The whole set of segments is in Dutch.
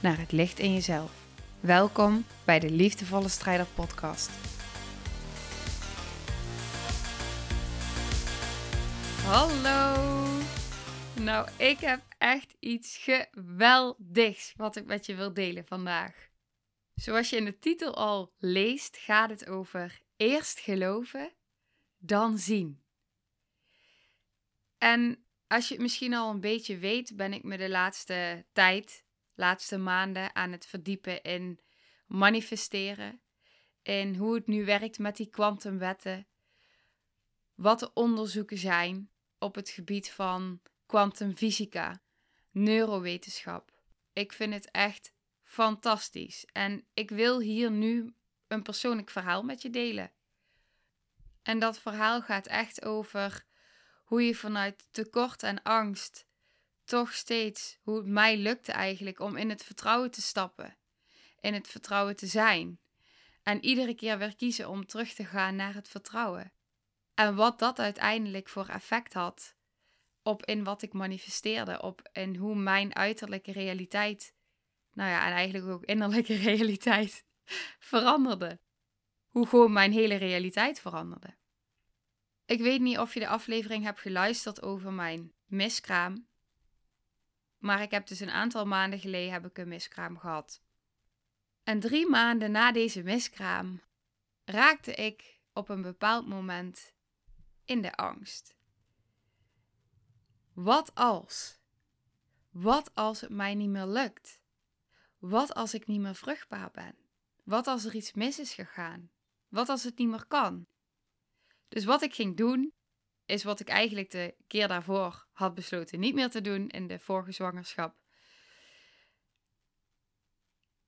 naar het licht in jezelf. Welkom bij de Liefdevolle Strijder Podcast. Hallo! Nou, ik heb echt iets geweldigs wat ik met je wil delen vandaag. Zoals je in de titel al leest, gaat het over eerst geloven, dan zien. En als je het misschien al een beetje weet, ben ik me de laatste tijd, laatste maanden aan het verdiepen in manifesteren. In hoe het nu werkt met die kwantumwetten. Wat de onderzoeken zijn op het gebied van kwantumfysica, neurowetenschap. Ik vind het echt fantastisch. En ik wil hier nu een persoonlijk verhaal met je delen. En dat verhaal gaat echt over hoe je vanuit tekort en angst toch steeds, hoe het mij lukte eigenlijk om in het vertrouwen te stappen, in het vertrouwen te zijn. En iedere keer weer kiezen om terug te gaan naar het vertrouwen. En wat dat uiteindelijk voor effect had op in wat ik manifesteerde, op in hoe mijn uiterlijke realiteit, nou ja, en eigenlijk ook innerlijke realiteit veranderde. Hoe gewoon mijn hele realiteit veranderde. Ik weet niet of je de aflevering hebt geluisterd over mijn miskraam. Maar ik heb dus een aantal maanden geleden heb ik een miskraam gehad. En drie maanden na deze miskraam raakte ik op een bepaald moment in de angst. Wat als? Wat als het mij niet meer lukt? Wat als ik niet meer vruchtbaar ben? Wat als er iets mis is gegaan? Wat als het niet meer kan? Dus wat ik ging doen, is wat ik eigenlijk de keer daarvoor had besloten niet meer te doen in de vorige zwangerschap.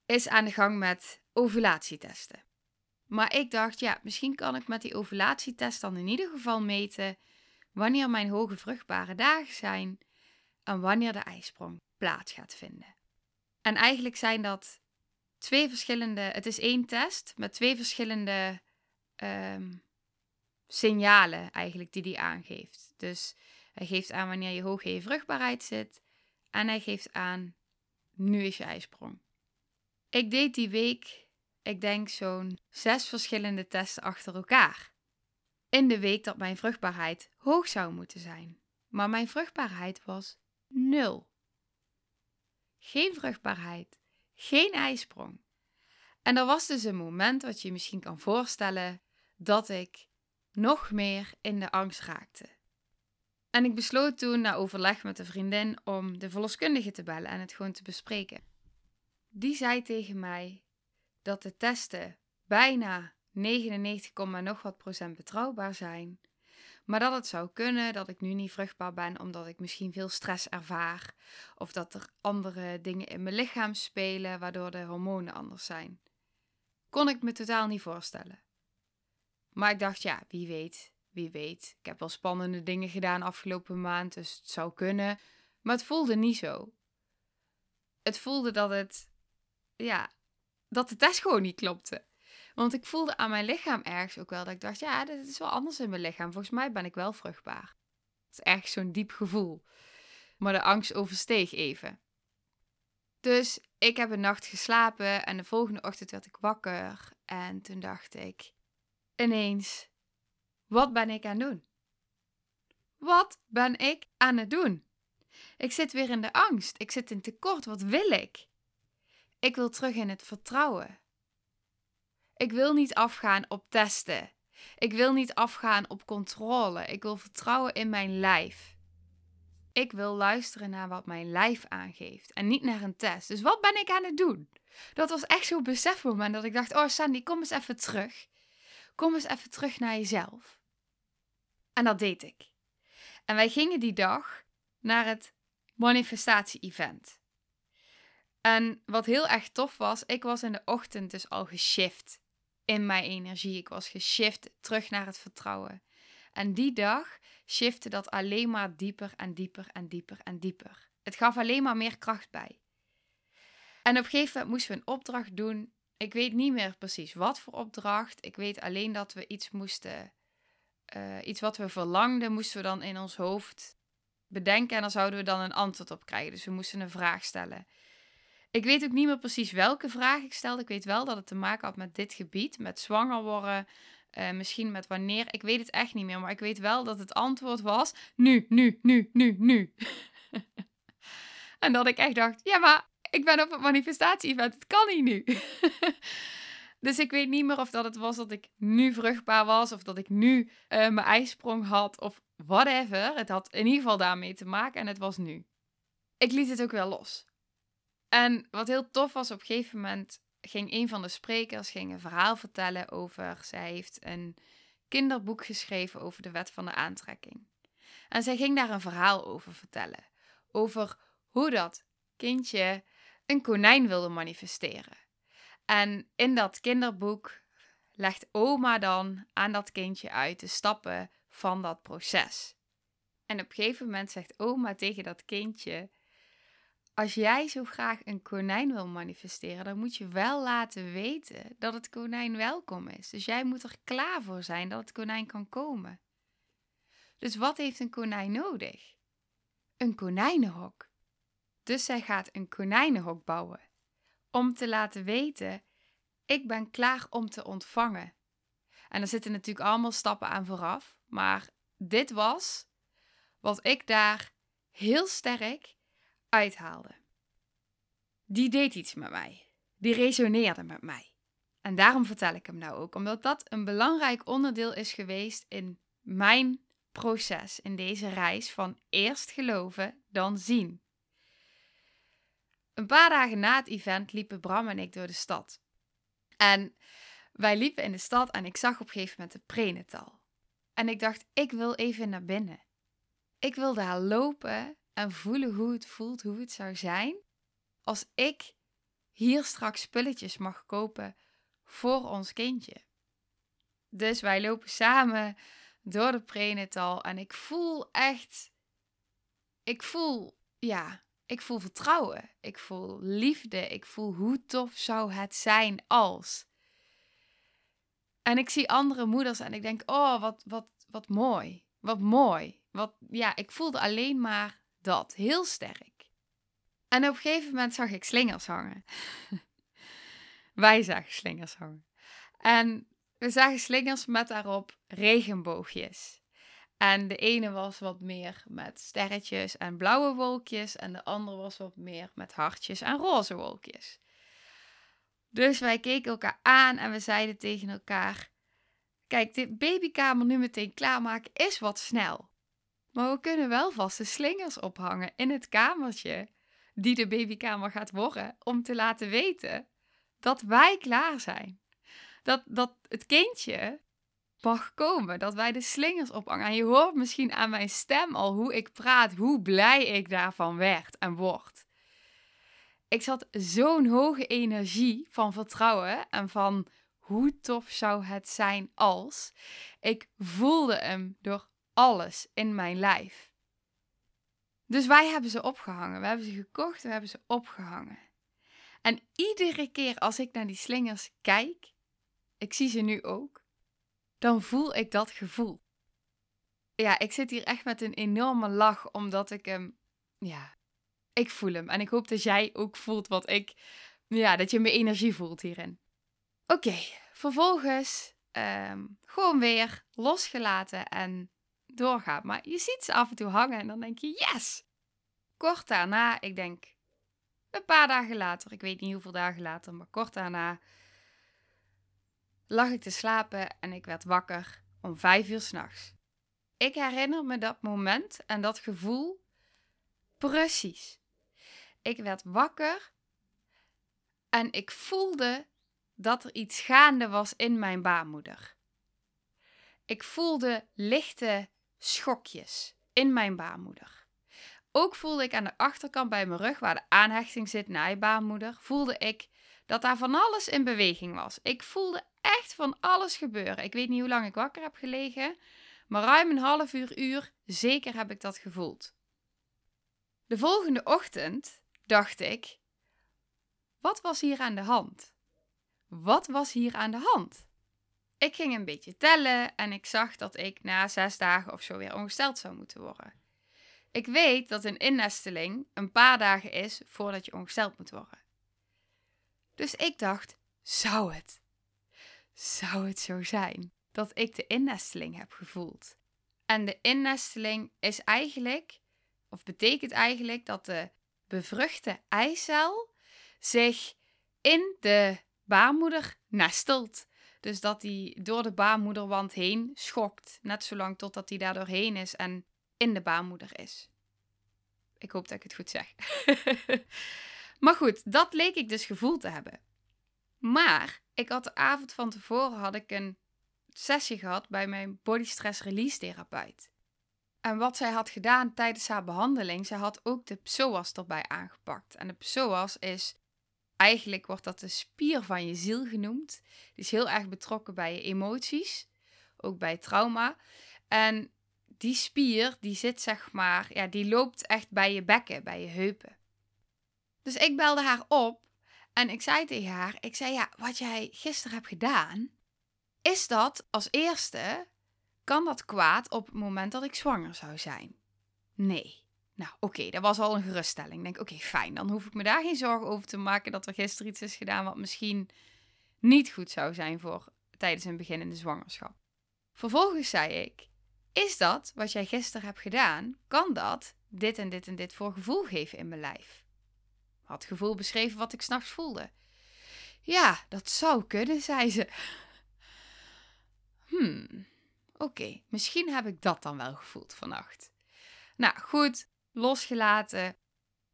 Is aan de gang met ovulatietesten. Maar ik dacht, ja, misschien kan ik met die ovulatietest dan in ieder geval meten wanneer mijn hoge vruchtbare dagen zijn en wanneer de ijsprong plaats gaat vinden. En eigenlijk zijn dat twee verschillende, het is één test met twee verschillende um, signalen eigenlijk die hij aangeeft. Dus hij geeft aan wanneer je hoog in je vruchtbaarheid zit en hij geeft aan nu is je ijsprong. Ik deed die week, ik denk zo'n zes verschillende testen achter elkaar. In de week dat mijn vruchtbaarheid hoog zou moeten zijn. Maar mijn vruchtbaarheid was nul. Geen vruchtbaarheid, geen ijsprong. En er was dus een moment wat je je misschien kan voorstellen dat ik nog meer in de angst raakte. En ik besloot toen, na overleg met een vriendin, om de verloskundige te bellen en het gewoon te bespreken. Die zei tegen mij dat de testen bijna 99, nog wat procent betrouwbaar zijn. Maar dat het zou kunnen dat ik nu niet vruchtbaar ben omdat ik misschien veel stress ervaar. Of dat er andere dingen in mijn lichaam spelen waardoor de hormonen anders zijn. Kon ik me totaal niet voorstellen. Maar ik dacht, ja, wie weet, wie weet. Ik heb wel spannende dingen gedaan afgelopen maand, dus het zou kunnen. Maar het voelde niet zo. Het voelde dat het, ja, dat de test gewoon niet klopte. Want ik voelde aan mijn lichaam ergens ook wel dat ik dacht, ja, dit is wel anders in mijn lichaam. Volgens mij ben ik wel vruchtbaar. Het is ergens zo'n diep gevoel. Maar de angst oversteeg even. Dus ik heb een nacht geslapen en de volgende ochtend werd ik wakker. En toen dacht ik, ineens: wat ben ik aan het doen? Wat ben ik aan het doen? Ik zit weer in de angst. Ik zit in tekort. Wat wil ik? Ik wil terug in het vertrouwen. Ik wil niet afgaan op testen. Ik wil niet afgaan op controle. Ik wil vertrouwen in mijn lijf. Ik wil luisteren naar wat mijn lijf aangeeft en niet naar een test. Dus wat ben ik aan het doen? Dat was echt zo'n besefmoment dat ik dacht: Oh, Sandy, kom eens even terug. Kom eens even terug naar jezelf. En dat deed ik. En wij gingen die dag naar het manifestatie-event. En wat heel erg tof was, ik was in de ochtend dus al geshift in mijn energie. Ik was geshift terug naar het vertrouwen. En die dag shifte dat alleen maar dieper en dieper en dieper en dieper. Het gaf alleen maar meer kracht bij. En op een gegeven moment moesten we een opdracht doen. Ik weet niet meer precies wat voor opdracht. Ik weet alleen dat we iets moesten, uh, iets wat we verlangden, moesten we dan in ons hoofd bedenken en dan zouden we dan een antwoord op krijgen. Dus we moesten een vraag stellen. Ik weet ook niet meer precies welke vraag ik stelde. Ik weet wel dat het te maken had met dit gebied, met zwanger worden, uh, misschien met wanneer. Ik weet het echt niet meer, maar ik weet wel dat het antwoord was nu, nu, nu, nu, nu. en dat ik echt dacht, ja, maar ik ben op het manifestatie-event, het kan niet nu. dus ik weet niet meer of dat het was dat ik nu vruchtbaar was, of dat ik nu uh, mijn ijsprong had, of whatever. Het had in ieder geval daarmee te maken en het was nu. Ik liet het ook wel los. En wat heel tof was, op een gegeven moment ging een van de sprekers ging een verhaal vertellen over. Zij heeft een kinderboek geschreven over de wet van de aantrekking. En zij ging daar een verhaal over vertellen. Over hoe dat kindje een konijn wilde manifesteren. En in dat kinderboek legt oma dan aan dat kindje uit de stappen van dat proces. En op een gegeven moment zegt oma tegen dat kindje: Als jij zo graag een konijn wil manifesteren, dan moet je wel laten weten dat het konijn welkom is. Dus jij moet er klaar voor zijn dat het konijn kan komen. Dus wat heeft een konijn nodig? Een konijnenhok. Dus zij gaat een konijnenhok bouwen. Om te laten weten: ik ben klaar om te ontvangen. En er zitten natuurlijk allemaal stappen aan vooraf. Maar dit was wat ik daar heel sterk uithaalde. Die deed iets met mij. Die resoneerde met mij. En daarom vertel ik hem nou ook, omdat dat een belangrijk onderdeel is geweest in mijn proces, in deze reis van eerst geloven, dan zien. Een paar dagen na het event liepen Bram en ik door de stad. En wij liepen in de stad en ik zag op een gegeven moment de prenatal. En ik dacht, ik wil even naar binnen. Ik wil daar lopen en voelen hoe het voelt, hoe het zou zijn als ik hier straks spulletjes mag kopen voor ons kindje. Dus wij lopen samen door de prenatal en ik voel echt, ik voel, ja, ik voel vertrouwen. Ik voel liefde. Ik voel hoe tof zou het zijn als. En ik zie andere moeders en ik denk, oh, wat, wat, wat mooi. Wat mooi. Wat, ja, ik voelde alleen maar dat. Heel sterk. En op een gegeven moment zag ik slingers hangen. Wij zagen slingers hangen. En we zagen slingers met daarop regenboogjes. En de ene was wat meer met sterretjes en blauwe wolkjes. En de andere was wat meer met hartjes en roze wolkjes. Dus wij keken elkaar aan en we zeiden tegen elkaar: Kijk, dit babykamer nu meteen klaarmaken is wat snel. Maar we kunnen wel vast de slingers ophangen in het kamertje die de babykamer gaat worden, om te laten weten dat wij klaar zijn. Dat, dat het kindje mag komen. Dat wij de slingers ophangen. En je hoort misschien aan mijn stem al hoe ik praat, hoe blij ik daarvan werd en word. Ik zat zo'n hoge energie van vertrouwen en van hoe tof zou het zijn als. Ik voelde hem door alles in mijn lijf. Dus wij hebben ze opgehangen. We hebben ze gekocht, we hebben ze opgehangen. En iedere keer als ik naar die slingers kijk, ik zie ze nu ook, dan voel ik dat gevoel. Ja, ik zit hier echt met een enorme lach, omdat ik hem, ja, ik voel hem. En ik hoop dat jij ook voelt wat ik, ja, dat je mijn energie voelt hierin. Oké, vervolgens ehm, gewoon weer losgelaten en doorgaan. Maar je ziet ze af en toe hangen en dan denk je, yes! Kort daarna, ik denk een paar dagen later, ik weet niet hoeveel dagen later, maar kort daarna lag ik te slapen en ik werd wakker om vijf uur s'nachts. Ik herinner me dat moment en dat gevoel precies. Ik werd wakker en ik voelde dat er iets gaande was in mijn baarmoeder. Ik voelde lichte schokjes in mijn baarmoeder. Ook voelde ik aan de achterkant bij mijn rug, waar de aanhechting zit naar je baarmoeder, voelde ik dat daar van alles in beweging was. Ik voelde echt van alles gebeuren. Ik weet niet hoe lang ik wakker heb gelegen, maar ruim een half uur, uur, zeker heb ik dat gevoeld. De volgende ochtend dacht ik: wat was hier aan de hand? Wat was hier aan de hand? Ik ging een beetje tellen en ik zag dat ik na zes dagen of zo weer ongesteld zou moeten worden. Ik weet dat een innesteling een paar dagen is voordat je ongesteld moet worden. Dus ik dacht: zou het? Zou het zo zijn dat ik de innesteling heb gevoeld? En de innesteling is eigenlijk, of betekent eigenlijk dat de bevruchte eicel zich in de baarmoeder nestelt. Dus dat die door de baarmoederwand heen schokt, net zolang totdat die daar doorheen is en in de baarmoeder is. Ik hoop dat ik het goed zeg. maar goed, dat leek ik dus gevoeld te hebben. Maar ik had de avond van tevoren had ik een sessie gehad bij mijn body stress release therapeut. En wat zij had gedaan tijdens haar behandeling, zij had ook de psoas erbij aangepakt. En de psoas is, eigenlijk wordt dat de spier van je ziel genoemd. Die is heel erg betrokken bij je emoties, ook bij trauma. En die spier, die zit zeg maar, ja, die loopt echt bij je bekken, bij je heupen. Dus ik belde haar op en ik zei tegen haar, ik zei ja, wat jij gisteren hebt gedaan, is dat als eerste, kan dat kwaad op het moment dat ik zwanger zou zijn? Nee. Nou, oké, dat was al een geruststelling. Ik denk, oké, fijn, dan hoef ik me daar geen zorgen over te maken dat er gisteren iets is gedaan wat misschien niet goed zou zijn voor tijdens een beginnende zwangerschap. Vervolgens zei ik, is dat wat jij gisteren hebt gedaan, kan dat dit en dit en dit voor gevoel geven in mijn lijf? Had gevoel beschreven wat ik s'nachts voelde. Ja, dat zou kunnen, zei ze. Hmm, oké, misschien heb ik dat dan wel gevoeld vannacht. Nou, goed, losgelaten.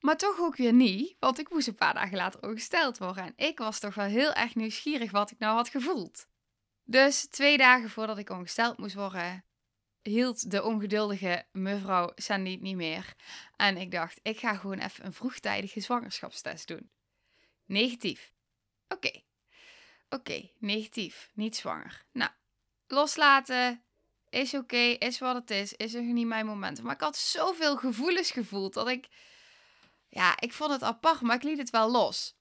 Maar toch ook weer niet, want ik moest een paar dagen later ongesteld worden. En ik was toch wel heel erg nieuwsgierig wat ik nou had gevoeld. Dus twee dagen voordat ik ongesteld moest worden, hield de ongeduldige mevrouw Sandy niet meer. En ik dacht, ik ga gewoon even een vroegtijdige zwangerschapstest doen. Negatief. Oké. Oké, negatief. Niet zwanger. Nou, loslaten. Is oké, is wat het is. Is er niet mijn moment. Maar ik had zoveel gevoelens gevoeld dat ik... Ja, ik vond het apart, maar ik liet het wel los.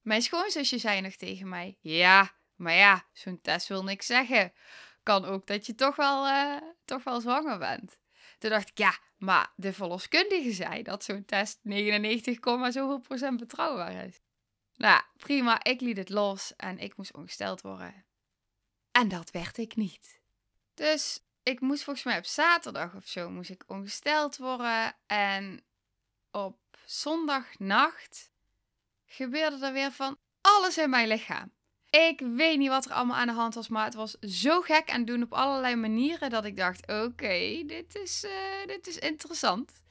Mijn schoonzusje zei nog tegen mij... Ja, maar ja, zo'n test wil niks zeggen kan ook dat je toch wel, uh, toch wel zwanger bent. Toen dacht ik, ja, maar de verloskundige zei dat zo'n test 99, zoveel procent betrouwbaar is. Nou, prima, ik liet het los en ik moest ongesteld worden. En dat werd ik niet. Dus ik moest volgens mij op zaterdag of zo moest ik ongesteld worden. En op zondagnacht gebeurde er weer van alles in mijn lichaam. Ik weet niet wat er allemaal aan de hand was, maar het was zo gek en doen op allerlei manieren dat ik dacht: oké, dit, is, uh, dit is interessant.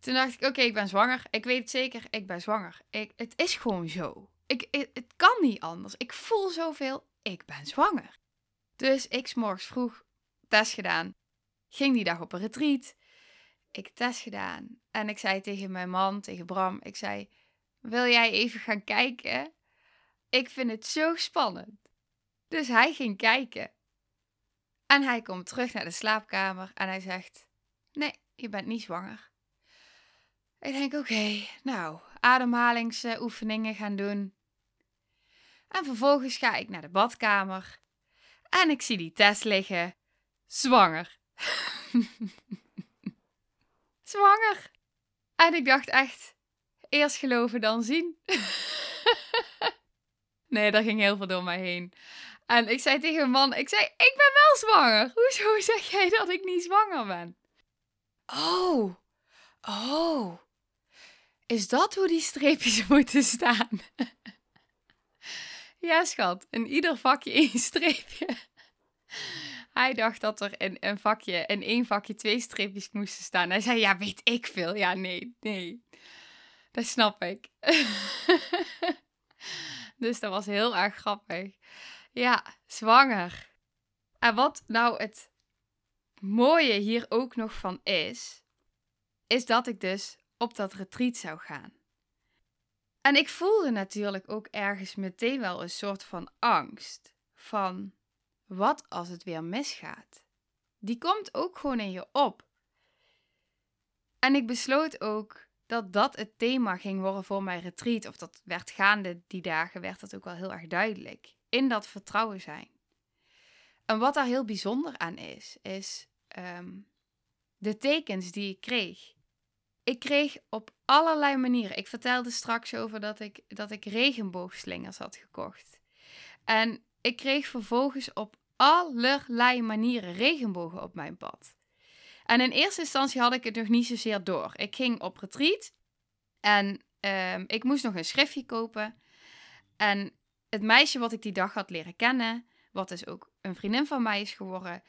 Toen dacht ik: oké, ik ben zwanger. Ik weet het zeker, ik ben zwanger. Ik, het is gewoon zo. Ik, het, het kan niet anders. Ik voel zoveel, ik ben zwanger. Dus ik s'morgens vroeg test gedaan. Ging die dag op een retreat. Ik test gedaan. En ik zei tegen mijn man, tegen Bram, ik zei: Wil jij even gaan kijken? Ik vind het zo spannend. Dus hij ging kijken. En hij komt terug naar de slaapkamer en hij zegt: Nee, je bent niet zwanger. Ik denk: Oké, nou, ademhalingsoefeningen gaan doen. En vervolgens ga ik naar de badkamer en ik zie die test liggen. Zwanger. Zwanger. En ik dacht echt: eerst geloven dan zien. Nee, daar ging heel veel door mij heen. En ik zei tegen mijn man, ik zei, ik ben wel zwanger. Hoezo zeg jij dat ik niet zwanger ben? Oh, oh. Is dat hoe die streepjes moeten staan? ja, schat. In ieder vakje één streepje. Hij dacht dat er in een vakje, in één vakje twee streepjes moesten staan. Hij zei, ja, weet ik veel. Ja, nee, nee. Dat snap ik. Dus dat was heel erg grappig. Ja, zwanger. En wat nou het mooie hier ook nog van is, is dat ik dus op dat retreat zou gaan. En ik voelde natuurlijk ook ergens meteen wel een soort van angst. Van wat als het weer misgaat? Die komt ook gewoon in je op. En ik besloot ook dat dat het thema ging worden voor mijn retreat. Of dat werd gaande die dagen, werd dat ook wel heel erg duidelijk. In dat vertrouwen zijn. En wat daar heel bijzonder aan is, is ehm, de tekens die ik kreeg. Ik kreeg op allerlei manieren. Ik vertelde straks over dat ik, dat ik regenboogslingers had gekocht. En ik kreeg vervolgens op allerlei manieren regenbogen op mijn pad. En in eerste instantie had ik het nog niet zozeer door. Ik ging op retreat en ehm, ik moest nog een schriftje kopen. En het meisje wat ik die dag had leren kennen, wat dus ook een vriendin van mij is geworden,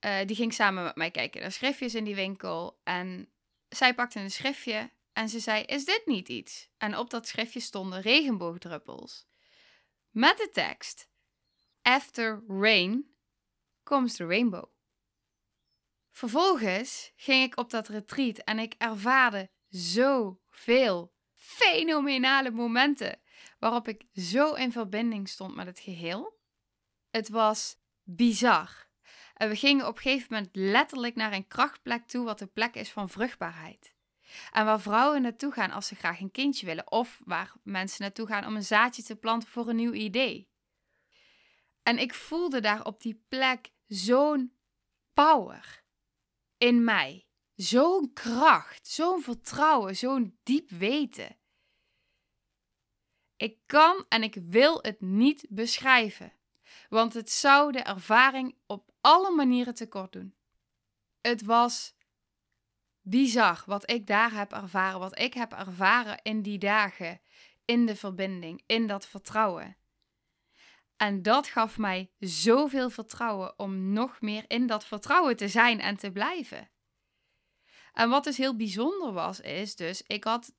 uh, die ging samen met mij kijken naar schriftjes in die winkel. En zij pakte een schriftje en ze zei: Is dit niet iets? En op dat schriftje stonden regenboogdruppels. Met de tekst: After rain comes the rainbow. Vervolgens ging ik op dat retreat en ik ervaarde zoveel fenomenale momenten waarop ik zo in verbinding stond met het geheel. Het was bizar. En we gingen op een gegeven moment letterlijk naar een krachtplek toe, wat de plek is van vruchtbaarheid. En waar vrouwen naartoe gaan als ze graag een kindje willen, of waar mensen naartoe gaan om een zaadje te planten voor een nieuw idee. En ik voelde daar op die plek zo'n power in mij. Zo'n kracht, zo'n vertrouwen, zo'n diep weten. Ik kan en ik wil het niet beschrijven, want het zou de ervaring op alle manieren tekort doen. Het was bizar wat ik daar heb ervaren, wat ik heb ervaren in die dagen, in de verbinding, in dat vertrouwen. En dat gaf mij zoveel vertrouwen om nog meer in dat vertrouwen te zijn en te blijven. En wat dus heel bijzonder was, is dus, ik had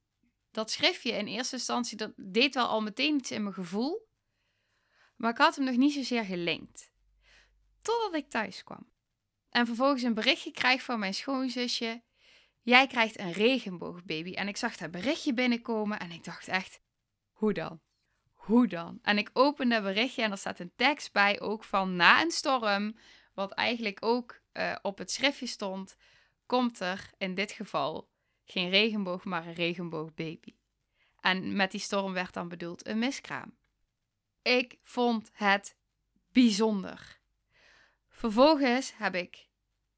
dat schriftje in eerste instantie, dat deed wel al meteen iets in mijn gevoel. Maar ik had hem nog niet zozeer gelinkt. Totdat ik thuis kwam. En vervolgens een berichtje krijg van mijn schoonzusje. Jij krijgt een regenboogbaby. En ik zag dat berichtje binnenkomen en ik dacht echt, hoe dan? Hoe dan? En ik opende het berichtje en er staat een tekst bij ook van na een storm. Wat eigenlijk ook uh, op het schriftje stond. Komt er in dit geval geen regenboog, maar een regenboogbaby. En met die storm werd dan bedoeld een miskraam. Ik vond het bijzonder. Vervolgens heb ik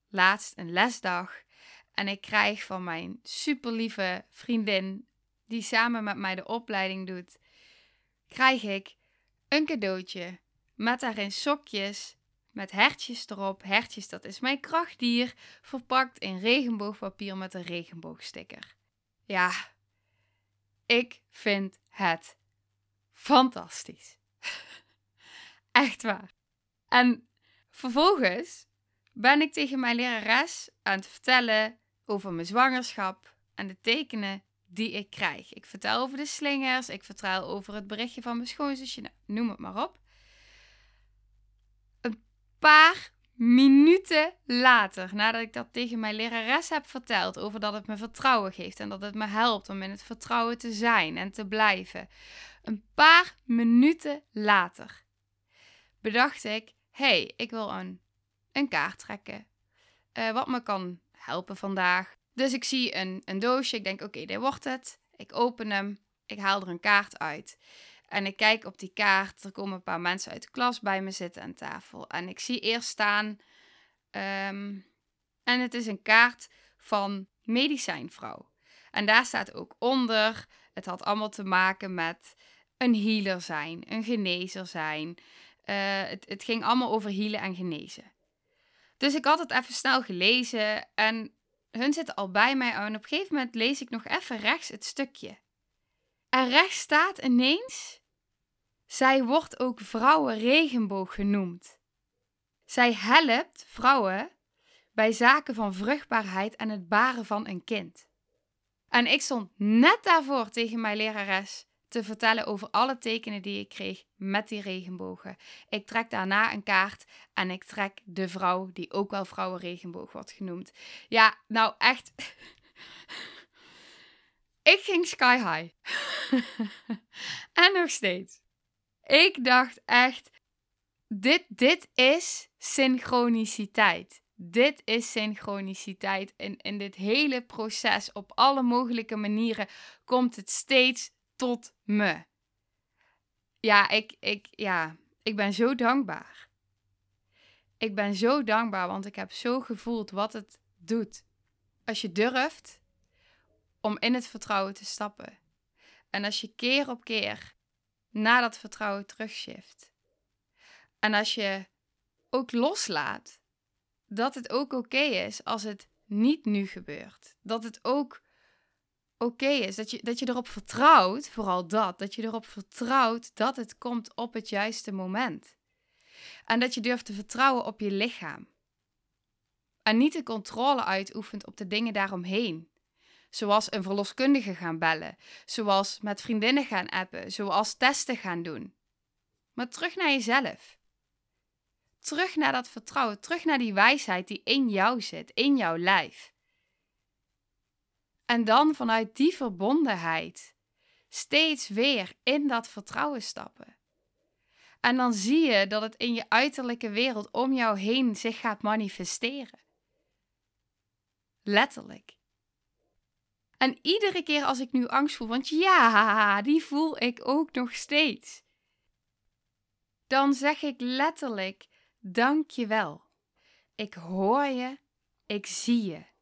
laatst een lesdag en ik krijg van mijn superlieve vriendin, die samen met mij de opleiding doet, krijg ik een cadeautje met daarin sokjes met hertjes erop. Hertjes, dat is mijn krachtdier, verpakt in regenboogpapier met een regenboogsticker. Ja, ik vind het fantastisch. Echt waar. En vervolgens ben ik tegen mijn lerares aan het vertellen over mijn zwangerschap en de tekenen die ik krijg. Ik vertel over de slingers, ik vertel over het berichtje van mijn schoonzusje, nou, noem het maar op. Een paar minuten later, nadat ik dat tegen mijn lerares heb verteld over dat het me vertrouwen geeft en dat het me helpt om in het vertrouwen te zijn en te blijven. Een paar minuten later bedacht ik: hey, ik wil een, een kaart trekken. Uh, wat me kan helpen vandaag. Dus ik zie een, een doosje. Ik denk: oké, dit wordt het. Ik open hem. Ik haal er een kaart uit. En ik kijk op die kaart. Er komen een paar mensen uit de klas bij me zitten aan tafel. En ik zie eerst staan. Um, en het is een kaart van medicijnvrouw. En daar staat ook onder. Het had allemaal te maken met een healer zijn, een genezer zijn. Uh, het, het ging allemaal over healen en genezen. Dus ik had het even snel gelezen en hun zitten al bij mij. En op een gegeven moment lees ik nog even rechts het stukje. En rechts staat ineens: Zij wordt ook vrouwen regenboog genoemd. Zij helpt vrouwen bij zaken van vruchtbaarheid en het baren van een kind. En ik stond net daarvoor tegen mijn lerares te vertellen over alle tekenen die ik kreeg met die regenbogen. Ik trek daarna een kaart en ik trek de vrouw die ook wel vrouwenregenboog wordt genoemd. Ja, nou echt. Ik ging sky high. en nog steeds. Ik dacht echt, dit, dit is synchroniciteit. Dit is synchroniciteit. En in dit hele proces, op alle mogelijke manieren, komt het steeds tot me. Ja, ik, ik, ja, ik ben zo dankbaar. Ik ben zo dankbaar, want ik heb zo gevoeld wat het doet. Als je durft om in het vertrouwen te stappen. En als je keer op keer naar dat vertrouwen terugshift. En als je ook loslaat dat het ook oké is als het niet nu gebeurt. Dat het ook oké is. Dat je, dat je erop vertrouwt, vooral dat, dat je erop vertrouwt dat het komt op het juiste moment. En dat je durft te vertrouwen op je lichaam. En niet de controle uitoefent op de dingen daaromheen. Zoals een verloskundige gaan bellen, zoals met vriendinnen gaan appen, zoals testen gaan doen. Maar terug naar jezelf. Terug naar dat vertrouwen, terug naar die wijsheid die in jou zit, in jouw lijf. En dan vanuit die verbondenheid steeds weer in dat vertrouwen stappen. En dan zie je dat het in je uiterlijke wereld om jou heen zich gaat manifesteren. Letterlijk. En iedere keer als ik nu angst voel, want ja, die voel ik ook nog steeds. Dan zeg ik letterlijk: Dank je wel. Ik hoor je, ik zie je.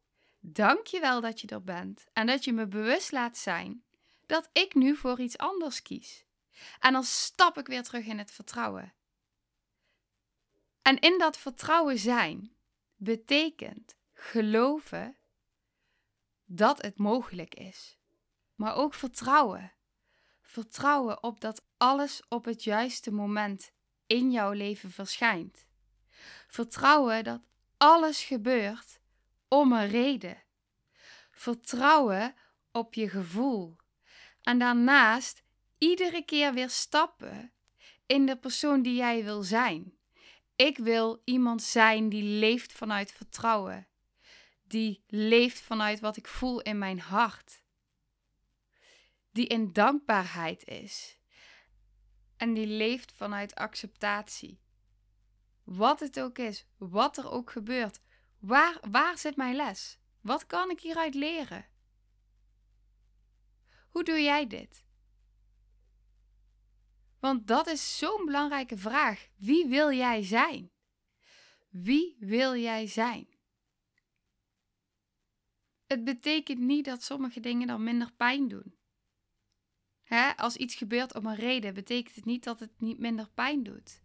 Dank je wel dat je er bent en dat je me bewust laat zijn dat ik nu voor iets anders kies. En dan stap ik weer terug in het vertrouwen. En in dat vertrouwen zijn betekent geloven dat het mogelijk is. Maar ook vertrouwen. Vertrouwen op dat alles op het juiste moment in jouw leven verschijnt. Vertrouwen dat alles gebeurt om een reden. Vertrouwen op je gevoel. En daarnaast iedere keer weer stappen in de persoon die jij wil zijn. Ik wil iemand zijn die leeft vanuit vertrouwen. Die leeft vanuit wat ik voel in mijn hart. Die in dankbaarheid is. En die leeft vanuit acceptatie. Wat het ook is, wat er ook gebeurt. Waar, waar zit mijn les? Wat kan ik hieruit leren? Hoe doe jij dit? Want dat is zo'n belangrijke vraag. Wie wil jij zijn? Wie wil jij zijn? Het betekent niet dat sommige dingen dan minder pijn doen. Hè? Als iets gebeurt om een reden, betekent het niet dat het niet minder pijn doet.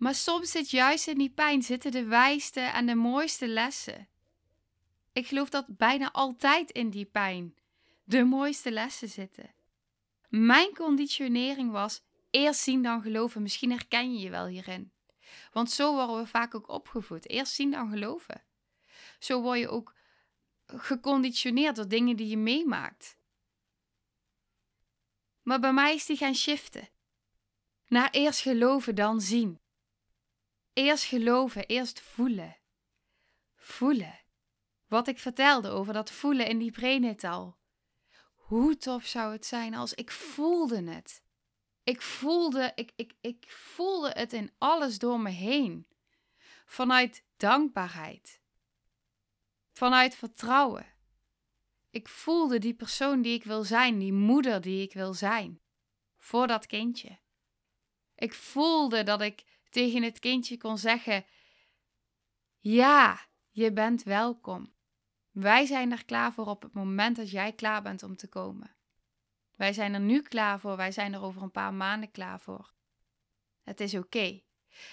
Maar soms zit juist in die pijn zitten de wijste en de mooiste lessen. Ik geloof dat bijna altijd in die pijn de mooiste lessen zitten. Mijn conditionering was eerst zien dan geloven. Misschien herken je je wel hierin. Want zo worden we vaak ook opgevoed. Eerst zien dan geloven. Zo word je ook geconditioneerd door dingen die je meemaakt. Maar bij mij is die gaan shiften. Naar eerst geloven dan zien. Eerst geloven, eerst voelen. Voelen. Wat ik vertelde over dat voelen in die prenatal. Hoe tof zou het zijn als ik voelde het. Ik voelde, ik, ik, ik voelde het in alles door me heen. Vanuit dankbaarheid. Vanuit vertrouwen. Ik voelde die persoon die ik wil zijn, die moeder die ik wil zijn. Voor dat kindje. Ik voelde dat ik tegen het kindje kon zeggen: Ja, je bent welkom. Wij zijn er klaar voor op het moment dat jij klaar bent om te komen. Wij zijn er nu klaar voor, wij zijn er over een paar maanden klaar voor. Het is oké.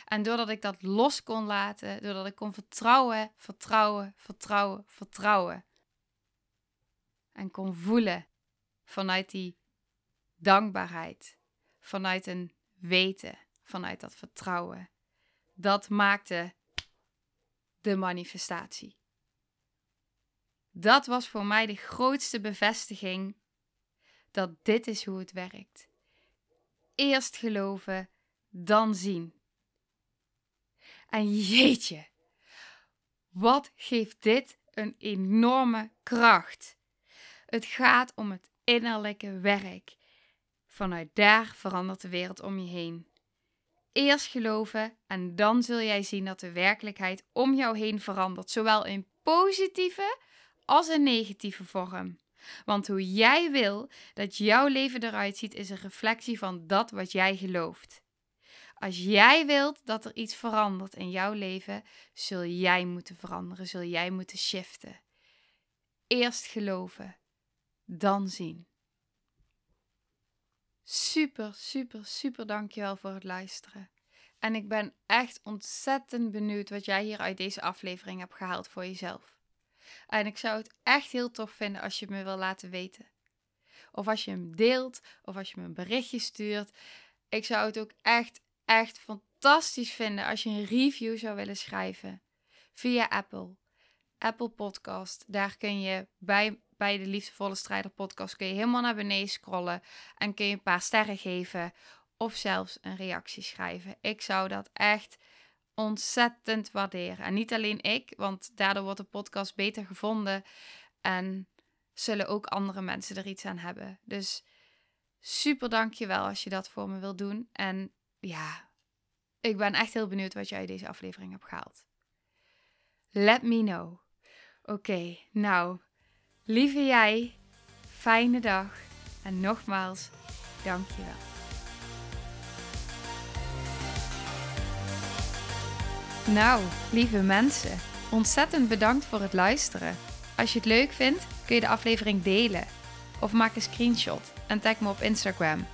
En doordat ik dat los kon laten, doordat ik kon vertrouwen, vertrouwen, vertrouwen, vertrouwen. En kon voelen vanuit die dankbaarheid, vanuit een weten, vanuit dat vertrouwen. Dat maakte de manifestatie. Dat was voor mij de grootste bevestiging dat dit is hoe het werkt. Eerst geloven, dan zien. En jeetje, wat geeft dit een enorme kracht. Het gaat om het innerlijke werk. Vanuit daar verandert de wereld om je heen. Eerst geloven en dan zul jij zien dat de werkelijkheid om jou heen verandert, zowel in positieve als in negatieve vorm. Want hoe jij wil dat jouw leven eruit ziet, is een reflectie van dat wat jij gelooft. Als jij wilt dat er iets verandert in jouw leven, zul jij moeten veranderen, zul jij moeten shiften. Eerst geloven, dan zien. Super, super, super dankjewel voor het luisteren. En ik ben echt ontzettend benieuwd wat jij hier uit deze aflevering hebt gehaald voor jezelf. En ik zou het echt heel tof vinden als je het me wil laten weten. Of als je hem deelt, of als je me een berichtje stuurt. Ik zou het ook echt, echt fantastisch vinden als je een review zou willen schrijven. Via Apple. Apple Podcast. Daar kun je bij, bij de Liefdevolle Strijder podcast kun je helemaal naar beneden scrollen. En kun je een paar sterren geven. Of zelfs een reactie schrijven. Ik zou dat echt ontzettend waarderen. En niet alleen ik, want daardoor wordt de podcast beter gevonden. En zullen ook andere mensen er iets aan hebben. Dus super dankjewel als je dat voor me wilt doen. En ja, ik ben echt heel benieuwd wat jij deze aflevering hebt gehaald. Let me know. Oké, nou, lieve jij, fijne dag. En nogmaals, dankjewel. Nou, lieve mensen, ontzettend bedankt voor het luisteren. Als je het leuk vindt, kun je de aflevering delen. Of maak een screenshot en tag me op Instagram.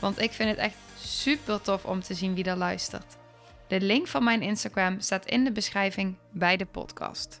Want ik vind het echt super tof om te zien wie er luistert. De link van mijn Instagram staat in de beschrijving bij de podcast.